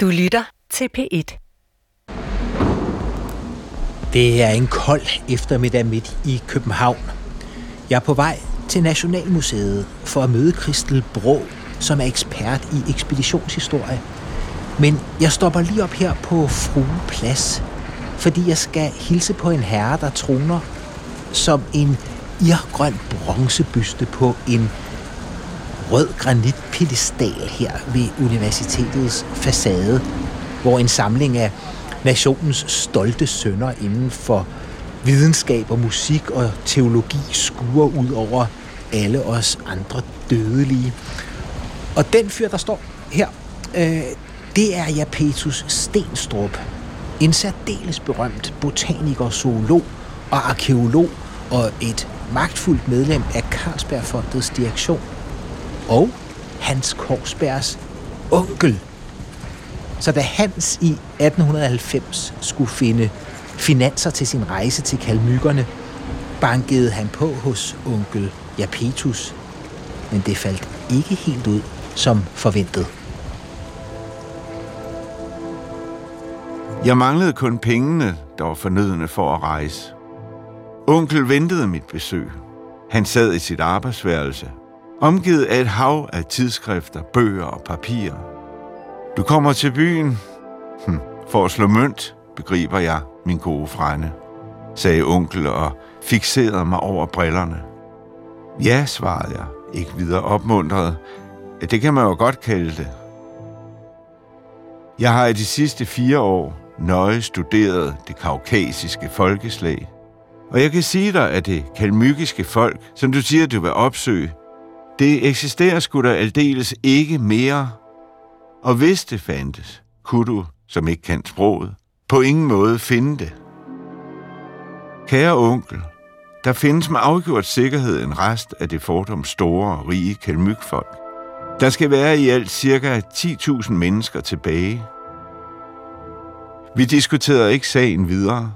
Du lytter til P1. Det er en kold eftermiddag midt i København. Jeg er på vej til Nationalmuseet for at møde Christel Brå, som er ekspert i ekspeditionshistorie. Men jeg stopper lige op her på Frue Plads, fordi jeg skal hilse på en herre, der troner som en irgrøn bronzebyste på en rød granitpedestal her ved universitetets facade, hvor en samling af nationens stolte sønner inden for videnskab og musik og teologi skuer ud over alle os andre dødelige. Og den fyr, der står her, øh, det er Japetus Stenstrup. En særdeles berømt botaniker, zoolog og arkeolog og et magtfuldt medlem af Carlsbergfondets direktion. Og Hans Korsbergs onkel. Så da Hans i 1890 skulle finde finanser til sin rejse til Kalmykkerne, bankede han på hos onkel Japetus. Men det faldt ikke helt ud som forventet. Jeg manglede kun pengene, der var fornødende for at rejse. Onkel ventede mit besøg. Han sad i sit arbejdsværelse, omgivet af et hav af tidsskrifter, bøger og papirer. Du kommer til byen hm, for at slå mønt, begriber jeg, min gode frænde, sagde onkel og fixerede mig over brillerne. Ja, svarede jeg, ikke videre opmuntret. Det kan man jo godt kalde det. Jeg har i de sidste fire år nøje studeret det kaukasiske folkeslag. Og jeg kan sige dig, at det kalmykiske folk, som du siger, du vil opsøge, det eksisterer sgu da aldeles ikke mere. Og hvis det fandtes, kunne du, som ikke kan sproget, på ingen måde finde det. Kære onkel, der findes med afgjort sikkerhed en rest af det fordom store og rige kalmykfolk. Der skal være i alt cirka 10.000 mennesker tilbage. Vi diskuterede ikke sagen videre.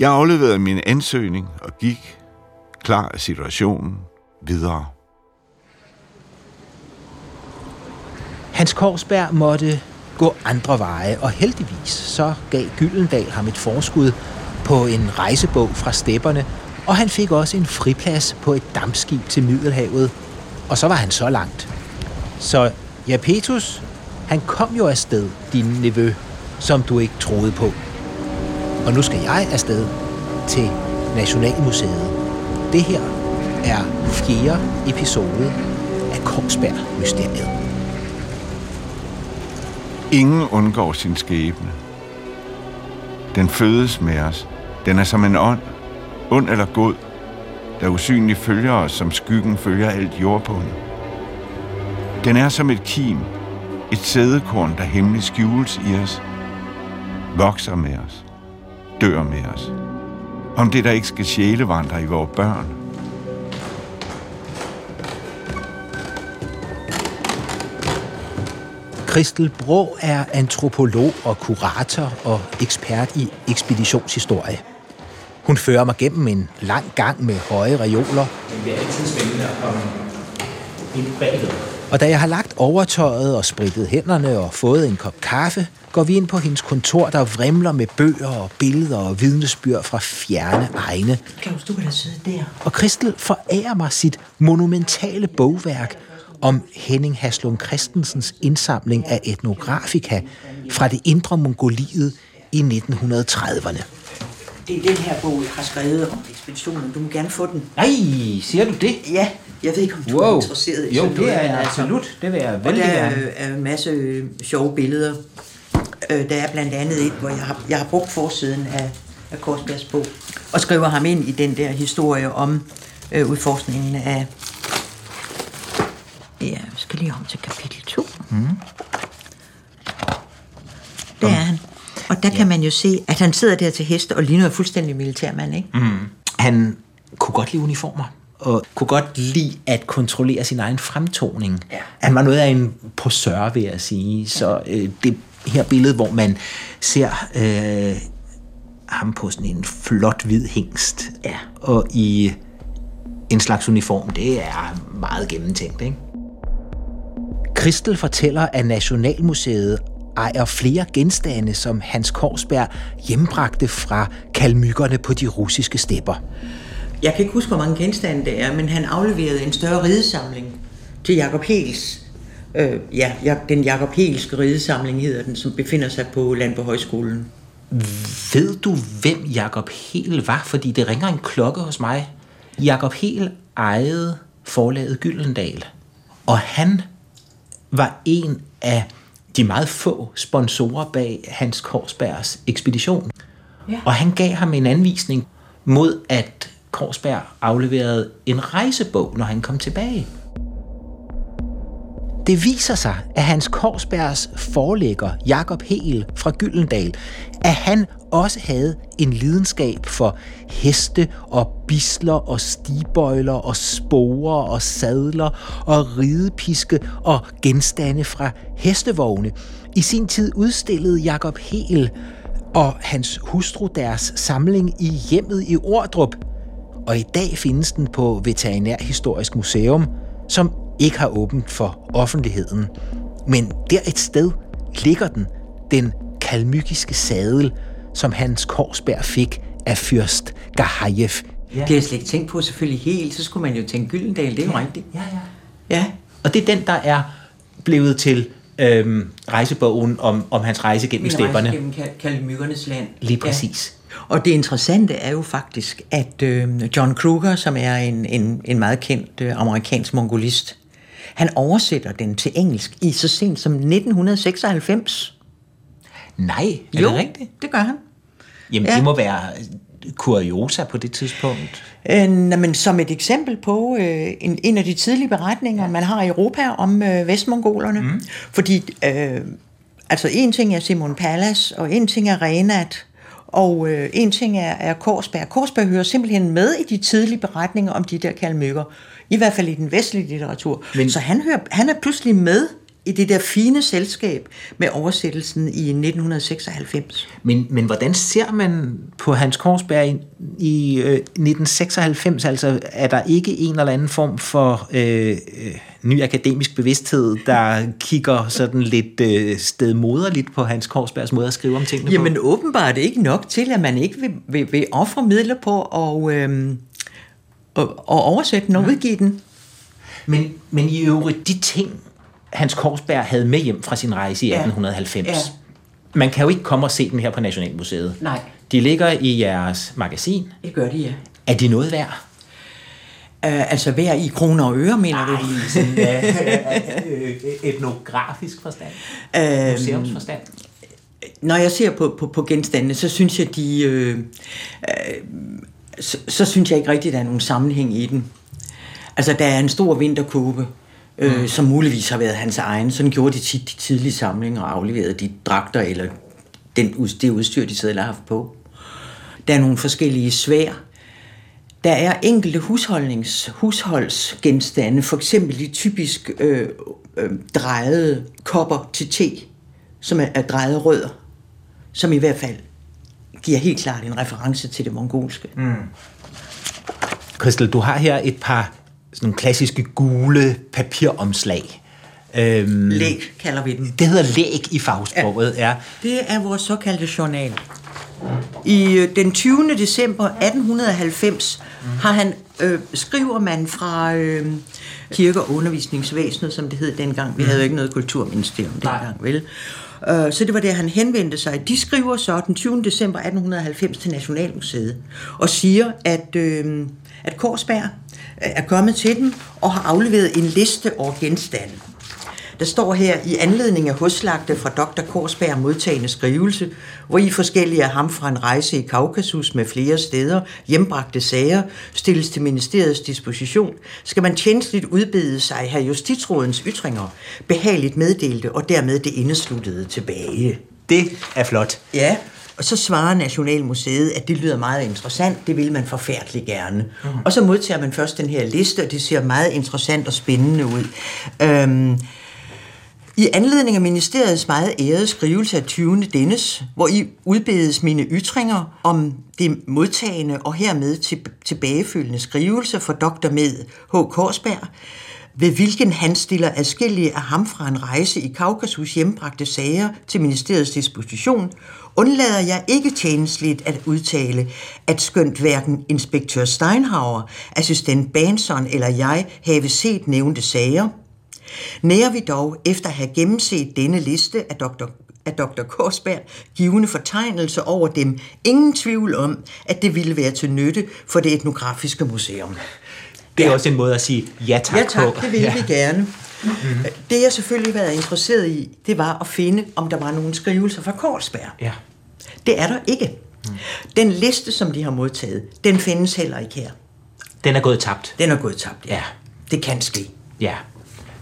Jeg afleverede min ansøgning og gik, klar af situationen, videre. Hans Korsberg måtte gå andre veje, og heldigvis så gav Gyldendal ham et forskud på en rejsebog fra stepperne, og han fik også en friplads på et dampskib til Middelhavet, og så var han så langt. Så Japetus, han kom jo afsted, din nevø, som du ikke troede på. Og nu skal jeg afsted til Nationalmuseet. Det her er fjerde episode af Korsberg-mysteriet. Ingen undgår sin skæbne. Den fødes med os. Den er som en ånd, ond eller god, der usynligt følger os, som skyggen følger alt jordbunden. Den er som et kim, et sædekorn, der hemmeligt skjules i os, vokser med os, dør med os. Om det, der ikke skal sjælevandre i vores børn. Christel Brå er antropolog og kurator og ekspert i ekspeditionshistorie. Hun fører mig gennem en lang gang med høje reoler. Det er altid spændende at komme ind bagved. Og da jeg har lagt overtøjet og spritet hænderne og fået en kop kaffe, går vi ind på hendes kontor, der vrimler med bøger og billeder og vidnesbyrd fra fjerne egne. Claus, du kan da sidde der. Og Christel forærer mig sit monumentale bogværk om Henning Haslund Christensens indsamling af etnografika fra det indre Mongoliet i 1930'erne. Det er den her bog, jeg har skrevet om ekspeditionen. Du må gerne få den. Nej, siger du det? Ja, jeg ved ikke, om du wow. er interesseret i Jo, det er her. absolut. Det vil jeg Og vældig der er, er en masse øh, sjove billeder. Øh, der er blandt andet et, hvor jeg har, jeg har brugt forsiden af, af Korsbergs bog, og skriver ham ind i den der historie om øh, udforskningen af... Ja, jeg skal lige om til kapitel 2. Mm. Der er han. Kan man jo se, at han sidder der til heste og ligner en fuldstændig militærmand, ikke? Mm. Han kunne godt lide uniformer, og kunne godt lide at kontrollere sin egen fremtoning. Ja. Han var noget af en posør, vil jeg sige. Så øh, det her billede, hvor man ser øh, ham på sådan en flot hvid hængst, Ja. og i en slags uniform, det er meget gennemtænkt, ikke? Christel fortæller, at Nationalmuseet ejer flere genstande, som Hans Korsberg hjembragte fra kalmykkerne på de russiske stepper. Jeg kan ikke huske, hvor mange genstande det er, men han afleverede en større ridesamling til Jakob Hels. Øh, ja, den Jakob Helske ridesamling hedder den, som befinder sig på Land på Højskolen. Ved du, hvem Jakob Hel var? Fordi det ringer en klokke hos mig. Jakob Hel ejede forlaget Gyldendal, og han var en af de meget få sponsorer bag Hans Korsbergs ekspedition. Ja. Og han gav ham en anvisning mod, at Korsberg afleverede en rejsebog, når han kom tilbage. Det viser sig, at Hans Korsbergs forlægger, Jakob Hel fra Gyldendal, at han også havde en lidenskab for heste og bisler og stibøjler og sporer og sadler og ridepiske og genstande fra hestevogne. I sin tid udstillede Jakob Hel og hans hustru deres samling i hjemmet i Ordrup. Og i dag findes den på Veterinærhistorisk Museum, som ikke har åbent for offentligheden. Men der et sted ligger den, den kalmykiske sadel, som Hans Korsberg fik af fyrst Gahajev. Ja. Det har jeg slet ikke tænkt på selvfølgelig helt. Så skulle man jo tænke Gyldendal, det er jo ja. rigtigt. Ja, ja. ja. Og det er den, der er blevet til øhm, rejsebogen om, om hans rejse gennem stepperne. gennem Kalmykkernes land. Lige præcis. Ja. Og det interessante er jo faktisk, at øh, John Kruger, som er en, en, en meget kendt øh, amerikansk mongolist, han oversætter den til engelsk i så sent som 1996. Nej, er jo, det rigtigt? det gør han. Jamen, ja. det må være kuriosa på det tidspunkt? Øh, men som et eksempel på øh, en, en af de tidlige beretninger, man har i Europa om øh, vestmongolerne. Mm. Fordi, øh, altså en ting er Simon Pallas, og en ting er Renat, og øh, en ting er, er Korsberg. Korsberg hører simpelthen med i de tidlige beretninger om de der kalmykker. I hvert fald i den vestlige litteratur. Men, så han, hører, han er pludselig med i det der fine selskab med oversættelsen i 1996. Men, men hvordan ser man på Hans Korsberg i, i øh, 1996? Altså er der ikke en eller anden form for øh, øh, ny akademisk bevidsthed, der kigger sådan lidt øh, stedmoderligt på Hans Korsbergs måde at skrive om tingene Jamen på? åbenbart ikke nok til, at man ikke vil, vil, vil ofre midler på at, øh, at, at oversætte den og udgive den. Men, men i øvrigt, de ting, Hans Korsberg havde med hjem fra sin rejse i ja. 1890. Ja. Man kan jo ikke komme og se dem her på Nationalmuseet. Nej. De ligger i jeres magasin. Det gør de, ja. Er de noget værd? Uh, altså værd i kroner og øre, mener Nej, du? sådan etnografisk forstand. Uh, Museumsforstand. Når jeg ser på, på, på genstandene, så synes jeg, de... Øh, øh, så, så synes jeg ikke rigtigt, at der er nogen sammenhæng i den. Altså, der er en stor vinterkåbe, øh, mm. som muligvis har været hans egen. Sådan gjorde de tit de tidlige samlinger og afleverede de dragter eller den, det udstyr, de selv har haft på. Der er nogle forskellige svær. Der er enkelte husholdnings, husholdsgenstande, for eksempel de typisk øh, øh, drejede kopper til te, som er, er drejede rødder, som i hvert fald giver helt klart en reference til det mongolske. Mm. Christel, du har her et par sådan nogle klassiske gule papiromslag. Øhm, læg kalder vi den. Det hedder læg i fagsproget, ja. ja. Det er vores såkaldte journal. I øh, den 20. december 1890 mm. har han øh, skriver man fra øh, kirke- og undervisningsvæsenet, som det hed dengang. Vi mm. havde jo ikke noget kulturministerium dengang, vel? Uh, så det var det, han henvendte sig. De skriver så den 20. december 1890 til Nationalmuseet og siger, at, øh, at Korsberg er kommet til dem og har afleveret en liste over genstande. Der står her i anledning af huslagte fra Dr. Korsberg modtagende skrivelse, hvor i forskellige af ham fra en rejse i Kaukasus med flere steder hjembragte sager stilles til ministeriets disposition, skal man tjenestligt udbede sig her justitsrådens ytringer, behageligt meddelte og dermed det indesluttede tilbage. Det er flot. Ja, og så svarer Nationalmuseet, at det lyder meget interessant, det vil man forfærdeligt gerne. Mm. Og så modtager man først den her liste, og det ser meget interessant og spændende ud. Øhm, i anledning af ministeriets meget ærede skrivelse af 20. dennes, hvor I udbedes mine ytringer om det modtagende og hermed til, tilbagefølgende skrivelse for dr. med H. Korsberg, ved hvilken han stiller adskillige af ham fra en rejse i Kaukasus hjembragte sager til ministeriets disposition, undlader jeg ikke tjenestligt at udtale, at skønt hverken inspektør Steinhauer, assistent Banson eller jeg have set nævnte sager, nærer vi dog efter at have gennemset denne liste af dr af Dr. Korsberg givende fortegnelse over dem. Ingen tvivl om, at det ville være til nytte for det etnografiske museum. Det er ja. også en måde at sige ja tak, ja, tak på. det vil ja. vi gerne. Mm-hmm. Det jeg selvfølgelig været interesseret i, det var at finde, om der var nogle skrivelser fra Korsberg. Ja. Det er der ikke. Mm. Den liste, som de har modtaget, den findes heller ikke her. Den er gået tabt. Den er gået tabt, ja. Det kan ske. Ja.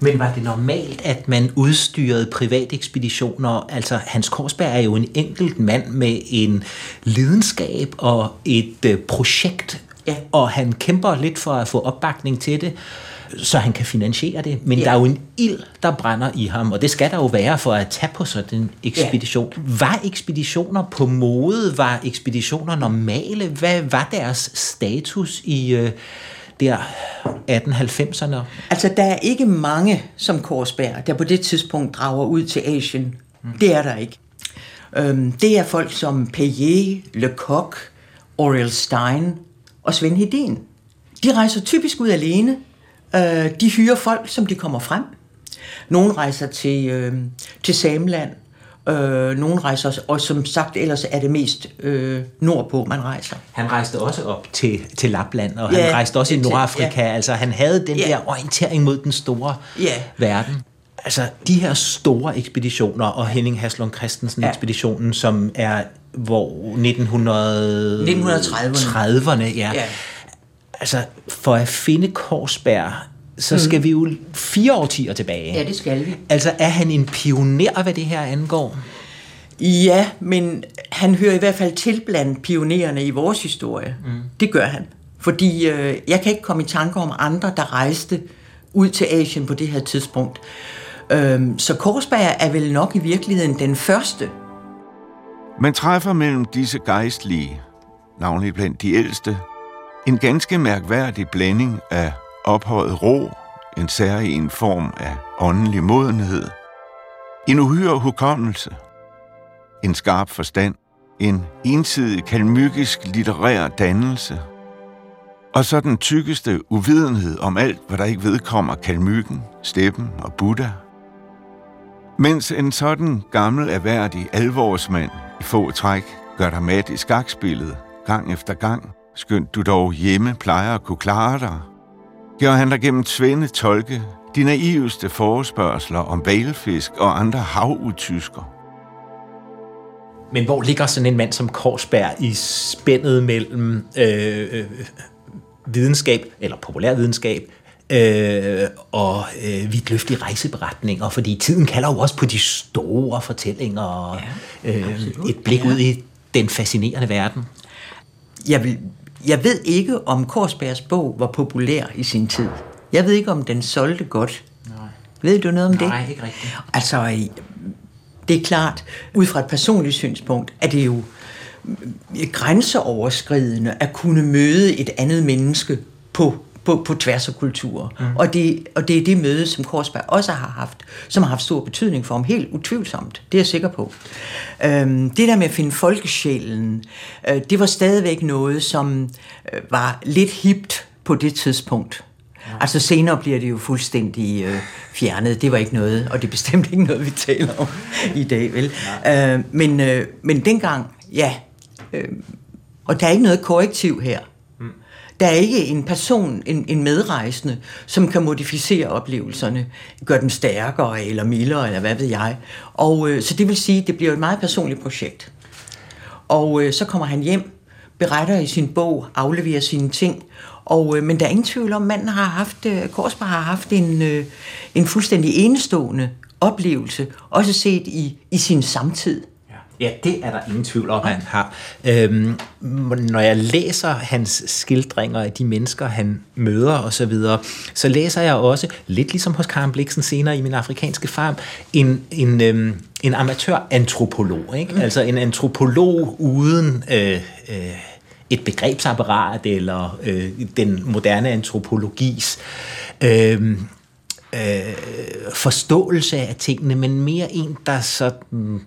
Men var det normalt, at man udstyrede private ekspeditioner? Altså, Hans Korsberg er jo en enkelt mand med en lidenskab og et øh, projekt, ja. og han kæmper lidt for at få opbakning til det så han kan finansiere det. Men ja. der er jo en ild, der brænder i ham, og det skal der jo være for at tage på sådan en ekspedition. Ja. Var ekspeditioner på mode? Var ekspeditioner normale? Hvad var deres status i... Øh, der 1890'erne? Altså, der er ikke mange som Korsberg, der på det tidspunkt drager ud til Asien. Mm. Det er der ikke. Øhm, det er folk som Payet, Lecoq, Oriel Stein og Svend Hedin. De rejser typisk ud alene. Øh, de hyrer folk, som de kommer frem. Nogle rejser til, øh, til Samland, Øh, nogle rejser, og som sagt, ellers er det mest øh, nordpå, man rejser. Han rejste også op til, til Lapland, og ja, han rejste også i Nordafrika. Ja. Altså, han havde den ja. der orientering mod den store ja. verden. Altså, de her store ekspeditioner, og Henning Haslund Christensen ekspeditionen, ja. som er hvor 1900... 1930'erne. ja. ja. Altså, for at finde Korsberg så skal mm. vi jo fire årtier tilbage. Ja, det skal vi. Altså, er han en pioner, hvad det her angår? Ja, men han hører i hvert fald til blandt pionererne i vores historie. Mm. Det gør han. Fordi øh, jeg kan ikke komme i tanke om andre, der rejste ud til Asien på det her tidspunkt. Øhm, så Korsberg er vel nok i virkeligheden den første. Man træffer mellem disse gejstlige, navnlig blandt de ældste, en ganske mærkværdig blanding af ophøjet ro, en særlig form af åndelig modenhed, en uhyre hukommelse, en skarp forstand, en ensidig kalmykisk litterær dannelse, og så den tykkeste uvidenhed om alt, hvad der ikke vedkommer kalmykken, steppen og Buddha. Mens en sådan gammel erhverdig alvorsmand i få træk gør dig mat i skakspillet gang efter gang, skønt du dog hjemme plejer at kunne klare dig, gjorde han der gennem Svende tolke de naiveste forespørgseler om valfisk og andre havudtysker. Men hvor ligger sådan en mand som Korsberg i spændet mellem øh, øh, videnskab, eller populær videnskab, øh, og øh, vidtløftige rejseberetninger, fordi tiden kalder jo også på de store fortællinger og ja, øh, et blik ud i den fascinerende verden. Jeg vil jeg ved ikke, om Korsbergs bog var populær i sin tid. Jeg ved ikke, om den solgte godt. Nej. Ved du noget om Nej, det? Nej, ikke rigtigt. Altså, det er klart, ud fra et personligt synspunkt, at det jo grænseoverskridende at kunne møde et andet menneske på på, på tværs af kulturer. Mm. Og, det, og det er det møde, som Korsberg også har haft, som har haft stor betydning for ham, helt utvivlsomt. Det er jeg sikker på. Øhm, det der med at finde folkesjælen, øh, det var stadigvæk noget, som øh, var lidt hipt på det tidspunkt. Ja. Altså senere bliver det jo fuldstændig øh, fjernet. Det var ikke noget, og det er bestemt ikke noget, vi taler om i dag, vel? Øh, men, øh, men dengang, ja. Øh, og der er ikke noget korrektiv her. Der er ikke en person, en, en medrejsende, som kan modificere oplevelserne, gøre dem stærkere eller mildere, eller hvad ved jeg. Og øh, så det vil sige, at det bliver et meget personligt projekt. Og øh, så kommer han hjem, beretter i sin bog, afleverer sine ting, og, øh, men der er ingen tvivl om, at manden har haft, øh, Korsberg har haft en, øh, en fuldstændig enestående oplevelse, også set i, i sin samtid. Ja, det er der ingen tvivl om, han har. Øhm, når jeg læser hans skildringer af de mennesker, han møder osv., så, videre, så læser jeg også, lidt ligesom hos Karen Bliksen senere i min afrikanske farm, en, en, øhm, en amatør-antropolog. Ikke? Mm. Altså en antropolog uden... Øh, øh, et begrebsapparat eller øh, den moderne antropologis øh, øh, forståelse af tingene, men mere en, der sådan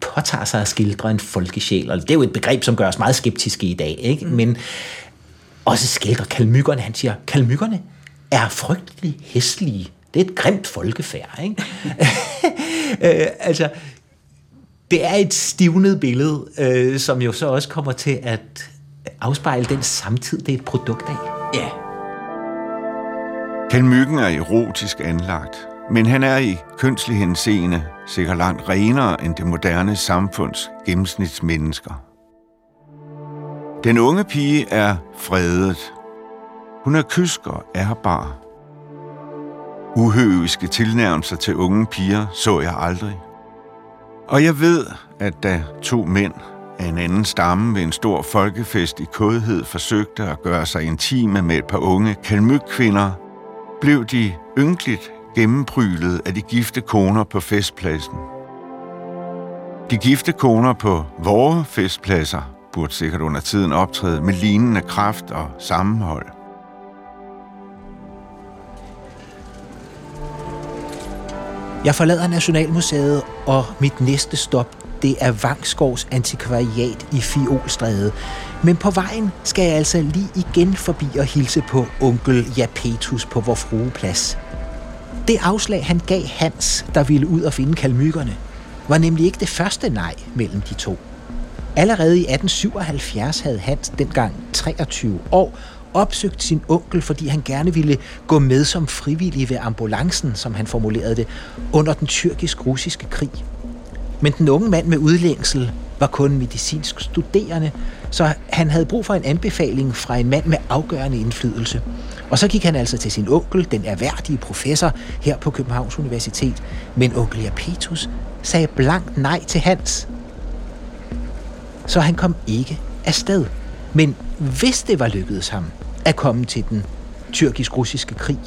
påtager sig at skildre en folkesjæl. Og det er jo et begreb, som gør os meget skeptiske i dag, ikke? Mm. men også skildrer kalmykkerne. Han siger, kalmykkerne er frygtelig hæslige. Det er et grimt folkefærd. Ikke? øh, altså, det er et stivnet billede, øh, som jo så også kommer til at afspejle den samtid, det er et produkt af. Ja. Kalmykken er erotisk anlagt, men han er i kønslig henseende sikkert langt renere end det moderne samfunds gennemsnitsmennesker. Den unge pige er fredet. Hun er kysk og ærbar. Uhøviske tilnærmelser til unge piger så jeg aldrig. Og jeg ved, at da to mænd af en anden stamme ved en stor folkefest i kodhed forsøgte at gøre sig intime med et par unge kalmykkvinder, blev de ynkeligt gennemprylet af de gifte koner på festpladsen. De gifte koner på vores festpladser burde sikkert under tiden optræde med lignende kraft og sammenhold. Jeg forlader Nationalmuseet, og mit næste stop, det er Vangskovs antikvariat i Fiolstræde. Men på vejen skal jeg altså lige igen forbi og hilse på onkel Japetus på vor frueplads. Det afslag, han gav Hans, der ville ud og finde kalmykkerne, var nemlig ikke det første nej mellem de to. Allerede i 1877 havde Hans, dengang 23 år, opsøgt sin onkel, fordi han gerne ville gå med som frivillig ved ambulancen, som han formulerede det, under den tyrkisk-russiske krig. Men den unge mand med udlængsel var kun medicinsk studerende, så han havde brug for en anbefaling fra en mand med afgørende indflydelse. Og så gik han altså til sin onkel, den erhverdige professor her på Københavns Universitet. Men onkel Japetus sagde blankt nej til Hans. Så han kom ikke afsted. Men hvis det var lykkedes ham at komme til den tyrkisk-russiske krig,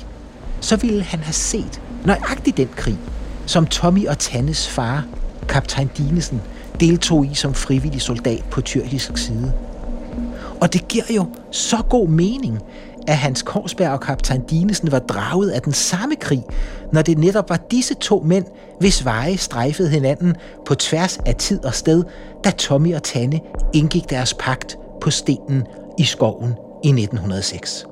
så ville han have set nøjagtigt den krig, som Tommy og Tannes far, kaptajn Dinesen, deltog i som frivillig soldat på tyrkisk side. Og det giver jo så god mening, at Hans Korsberg og kaptajn Dinesen var draget af den samme krig, når det netop var disse to mænd, hvis veje strejfede hinanden på tværs af tid og sted, da Tommy og Tanne indgik deres pagt på stenen i skoven i 1906.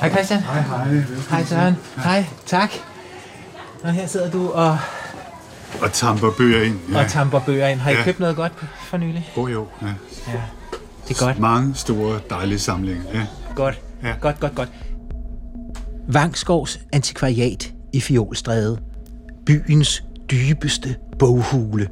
Hej Christian. Hej, hej. Hej Søren. Hej, tak. Og her sidder du og, Og tamper bøger ind. ja. og tamper bøger ind. Har I Ja. købt noget godt for nylig? Oh, jo, ja. Ja. Det er godt. Mange store, dejlige samlinger. Ja. Godt. Ja. Godt, godt, godt. Vangskovs antikvariat i Fiolstræde. Byens dybeste boghule.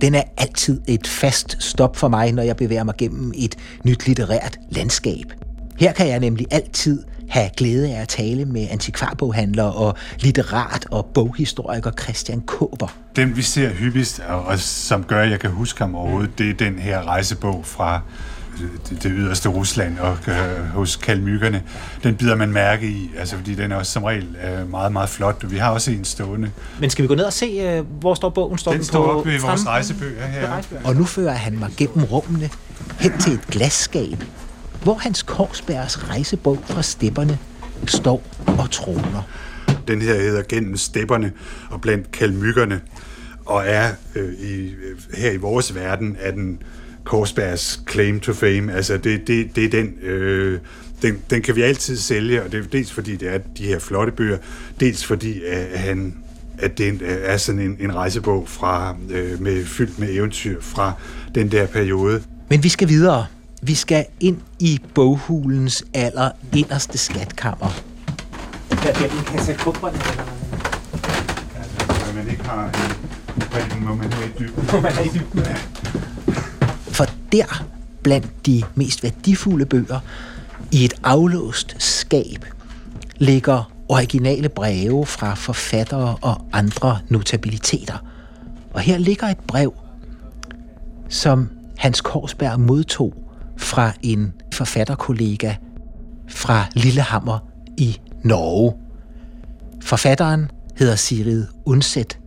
Den er altid et fast stop for mig, når jeg bevæger mig gennem et nyt litterært landskab. Her kan jeg nemlig altid have glæde af at tale med antikvarboghandler og litterat og boghistoriker Christian Kåber. Den, vi ser hyppigst, og som gør, at jeg kan huske ham overhovedet, det er den her rejsebog fra øh, det, det yderste Rusland og øh, hos kalmykkerne. Den bider man mærke i, altså, fordi den er også som regel øh, meget, meget flot. Vi har også en stående. Men skal vi gå ned og se, øh, hvor står bogen? Står Den på står oppe i vores fremme? rejsebøger her. Og nu fører han mig gennem rummene hen til et glasskab, hvor hans Korsbergs rejsebog fra stepperne står og troner. Den her hedder Gennem stepperne og blandt kalmykkerne, og er øh, i, øh, her i vores verden er den Korsbergs claim to fame. Altså det, det, det er den, øh, den, den kan vi altid sælge, og det er dels fordi det er de her flotte bøger, dels fordi at han at det er sådan en, en rejsebog fra, øh, med, fyldt med eventyr fra den der periode. Men vi skal videre. Vi skal ind i boghulens aller inderste skatkammer. Der gennem katakomberne. Altså, når man ikke har en må man er i dybden. For der, blandt de mest værdifulde bøger, i et aflåst skab, ligger originale breve fra forfattere og andre notabiliteter. Og her ligger et brev, som Hans Korsberg modtog fra en forfatterkollega fra Lillehammer i Norge. Forfatteren hedder Sigrid Undset,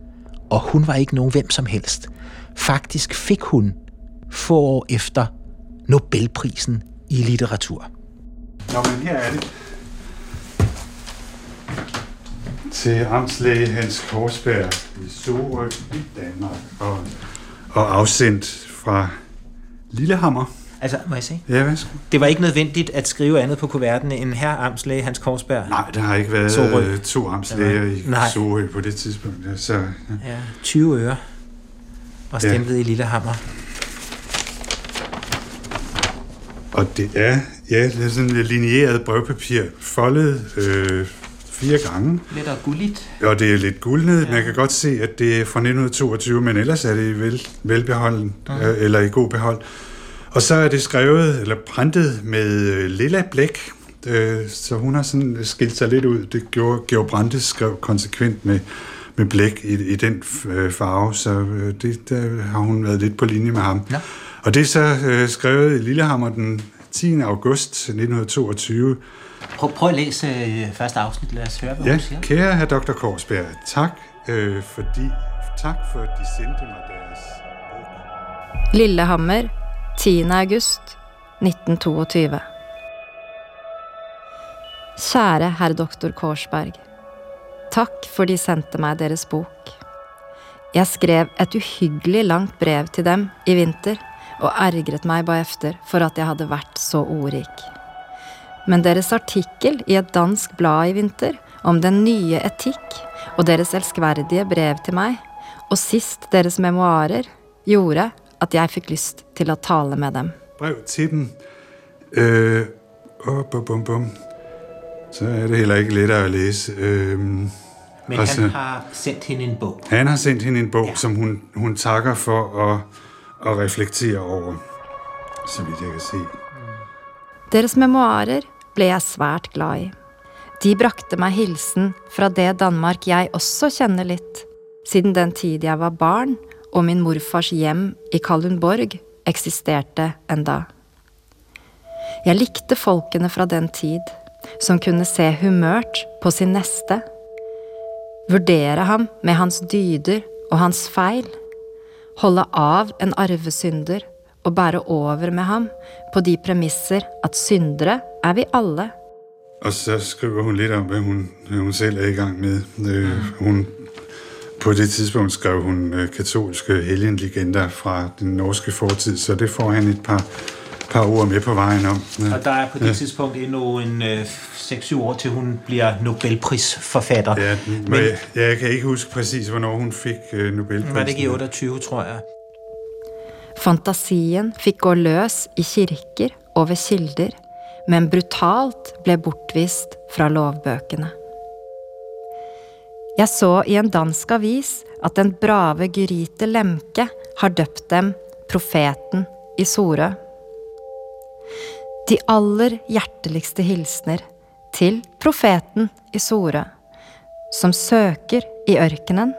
og hun var ikke nogen hvem som helst. Faktisk fik hun få år efter Nobelprisen i litteratur. Nå, men her er det. Til amtslæge Hans Korsberg i Sorø i Danmark. Og, og afsendt fra Lillehammer. Altså, må jeg se? Ja, værsgo. Det var ikke nødvendigt at skrive andet på kuverten end herr Amtslæge Hans Korsberg. Nej, der har ikke været Sorø. to amtslæger i Nej. Sorø på det tidspunkt. ja, Så, ja. Ja, 20 øre. Og Ja. stemplet i Lillehammer. Og det er, ja, det er sådan et lineeret brevpapir, foldet øh, fire gange. Lidt og gulligt. Og det er lidt guldnet. Man kan godt se, at det er fra 1922, men ellers er det i vel, velbeholden, Mhm. øh, eller i god behold. Og så er det skrevet, eller printet med øh, lilla blæk, øh, så hun har sådan skilt sig lidt ud. Det gjorde Georg Brandes skrev konsekvent med, med blæk i, i den øh, farve, så øh, det, der har hun været lidt på linje med ham. Nå. Og det er så øh, skrevet i Lillehammer den 10. august 1922. Prøv, prøv at læse øh, første afsnit. Lad os høre, hvad Ja, hun siger. kære herr Dr. Korsberg, tak, øh, fordi, tak for, at de sendte mig deres bog. Lillehammer, 10. august 1922. Kjære herr doktor Korsberg. Takk for de sendte meg deres bok. Jeg skrev et uhyggelig langt brev til dem i vinter og ergret meg bagefter for at jeg hadde vært så ordrik. Men deres artikkel i et dansk blad i vinter om den nye etikk og deres elskverdige brev til meg, og sist deres memoarer, gjorde at jeg fikk lyst til å tale med dem. Brev til dem. Øh, oh, bum, bum, bum. Så er det heller ikke lettere at læse. Øh, Men Og så- han har sendt hende en bog. han har sendt hende en bog, Ja. ja. som hun, hun takker for at, at reflektere over, så vidt jeg kan se. Deres memoarer ble jeg svært glad i. De brakte meg hilsen fra det Danmark jeg også kjenner litt, siden den tid jeg var barn og min morfars hjem i Kalundborg eksisterte enda. Jeg likte folkene fra den tid, som kunne se humørt på sin neste, vurdere ham med hans dyder og hans feil, holde av en arvesynder og bære over med ham på de premisser at syndere er vi alle. Og så skriver hun lidt om, hvad hun, hvad hun selv er i gang med. Øh, hun, på det tidspunkt skrev hun øh, katolske helgenlegender fra den norske fortid, så det får han et par, par ord med på vejen om. Ja. Og der er på det tidspunkt endnu en øh, 6-7 år til hun bliver Nobelprisforfatter. Ja, Men- men, jeg, jeg kan ikke huske præcis, hvornår hun fik øh, Nobelprisen. Var det ikke i 28, tror jeg? Fantasien fikk gå løs i kirker og ved kilder, men brutalt ble bortvist fra lovbøkene. Jeg så i en dansk avis at den brave Gyrite Lemke har døpt dem Profeten i Sorø. De aller hjerteligste hilsener til profeten i Sorø, som søker i ørkenen,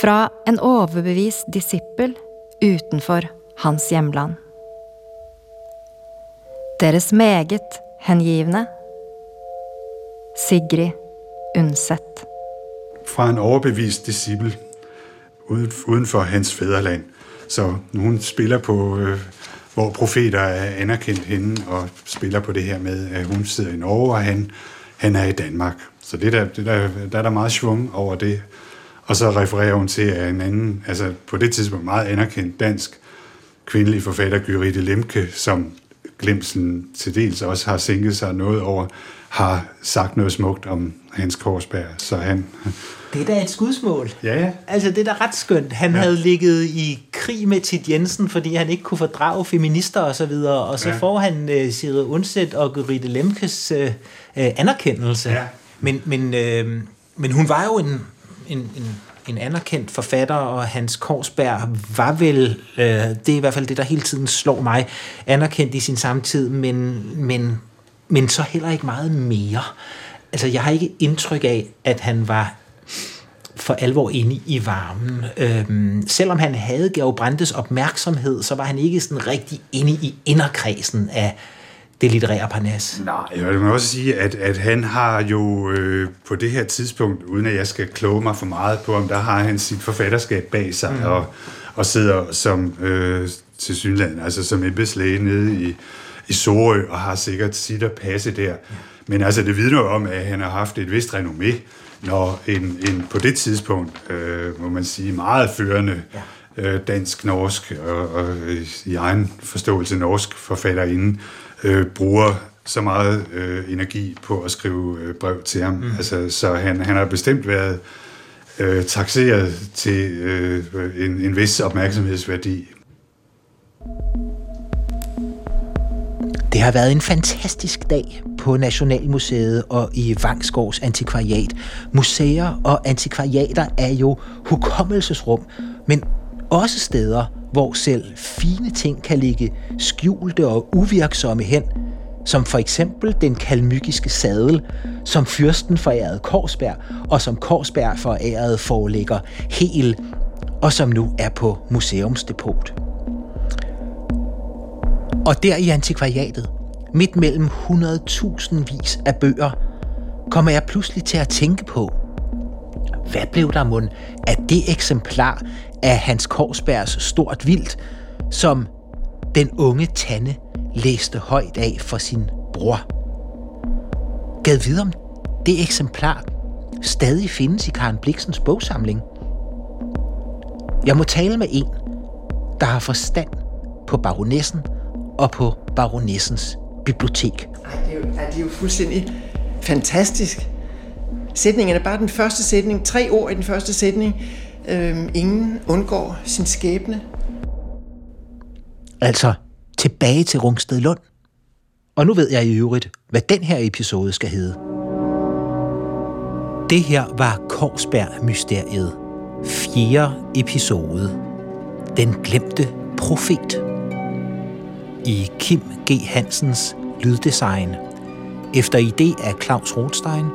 fra en overbevist disippel utenfor hans hjemland. Deres meget hengivne Sigrid Undset. Fra en overbevist disciple uden, for hans fædreland. Så hun spiller på, øh, hvor profeter er anerkendt hende, og spiller på det her med, at hun sidder i Norge, og han, han er i Danmark. Så det der, det der, der er der meget svung over det. Og så refererer hun til, at en anden, altså på det tidspunkt meget anerkendt dansk kvindelig forfatter, Gyrite Lemke, som glemsen til dels også har sænket sig noget over, har sagt noget smukt om Hans Korsberg. Så han, Det er da et skudsmål. ja, ja, Altså, det er da ret skønt. Han ja. havde ligget i krig med Tit Jensen, fordi han ikke kunne fordrage feminister og så videre, og så ja. Får han uh, Sigrid Undset og Gurite Lemkes uh, uh, anerkendelse. Ja. Men, men, uh, men hun var jo en, en, en, en anerkendt forfatter, og Hans Korsberg var vel, uh, det er i hvert fald det, der hele tiden slår mig, anerkendt i sin samtid, men, men, men så heller ikke meget mere. Altså, jeg har ikke indtryk af, at han var for alvor inde i varmen. Øhm, selvom han havde Georg Brandes opmærksomhed, så var han ikke sådan rigtig inde i inderkredsen af det litterære parnas. Nej, jeg vil også sige, at, at han har jo øh, på det her tidspunkt, uden at jeg skal kloge mig for meget på, om der har han sit forfatterskab bag sig, mm. og, og sidder som øh, til synland, altså som embedslæge nede i i Sorø, og har sikkert sit at passe der. Men altså, det vidner jo om, at han har haft et vist renommé, når en, en på det tidspunkt, øh, må man sige, meget førende øh, dansk-norsk og, og i egen forståelse norsk forfatterinde øh, bruger så meget øh, energi på at skrive øh, brev til ham. Mm. Altså, så han, han har bestemt været øh, taxeret til øh, en, en vis opmærksomhedsværdi. Det har været en fantastisk dag på Nationalmuseet og i Vangsgårds Antikvariat. Museer og antikvariater er jo hukommelsesrum, men også steder, hvor selv fine ting kan ligge skjulte og uvirksomme hen, som for eksempel den kalmykiske sadel, som fyrsten forærede Korsberg, og som Korsberg forærede foreligger Hel, og som nu er på museumsdepot. Og der i antikvariatet, midt mellem 100.000 vis af bøger, kommer jeg pludselig til at tænke på, hvad blev der mund af det eksemplar af Hans Korsbergs Stort Vildt, som den unge Tanne læste højt af for sin bror. Gad vide om det eksemplar stadig findes i Karen Bliksens bogsamling. Jeg må tale med en, der har forstand på baronessen og på baronessens bibliotek. Ej, det, er jo, det er jo fuldstændig fantastisk. Sætningen er bare den første sætning. Tre ord i den første sætning. Øhm, ingen undgår sin skæbne. Altså tilbage til Rungsted Lund. Og nu ved jeg i øvrigt, hvad den her episode skal hedde. Det her var Korsberg-mysteriet. Fjerde episode. Den glemte profet. I Kim G. Hansens lyddesign. Efter idé af Claus Rothstein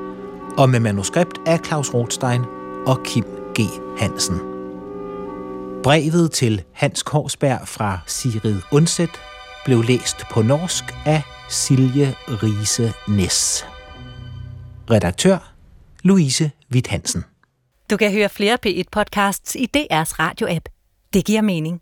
og med manuskript af Claus Rothstein og Kim G. Hansen. Brevet til Hans Korsberg fra Sigrid Undset blev læst på norsk af Silje Riese Næs. Redaktør Louise Witt Hansen. Du kan høre flere P1-podcasts i DR's radio-app. Det giver mening.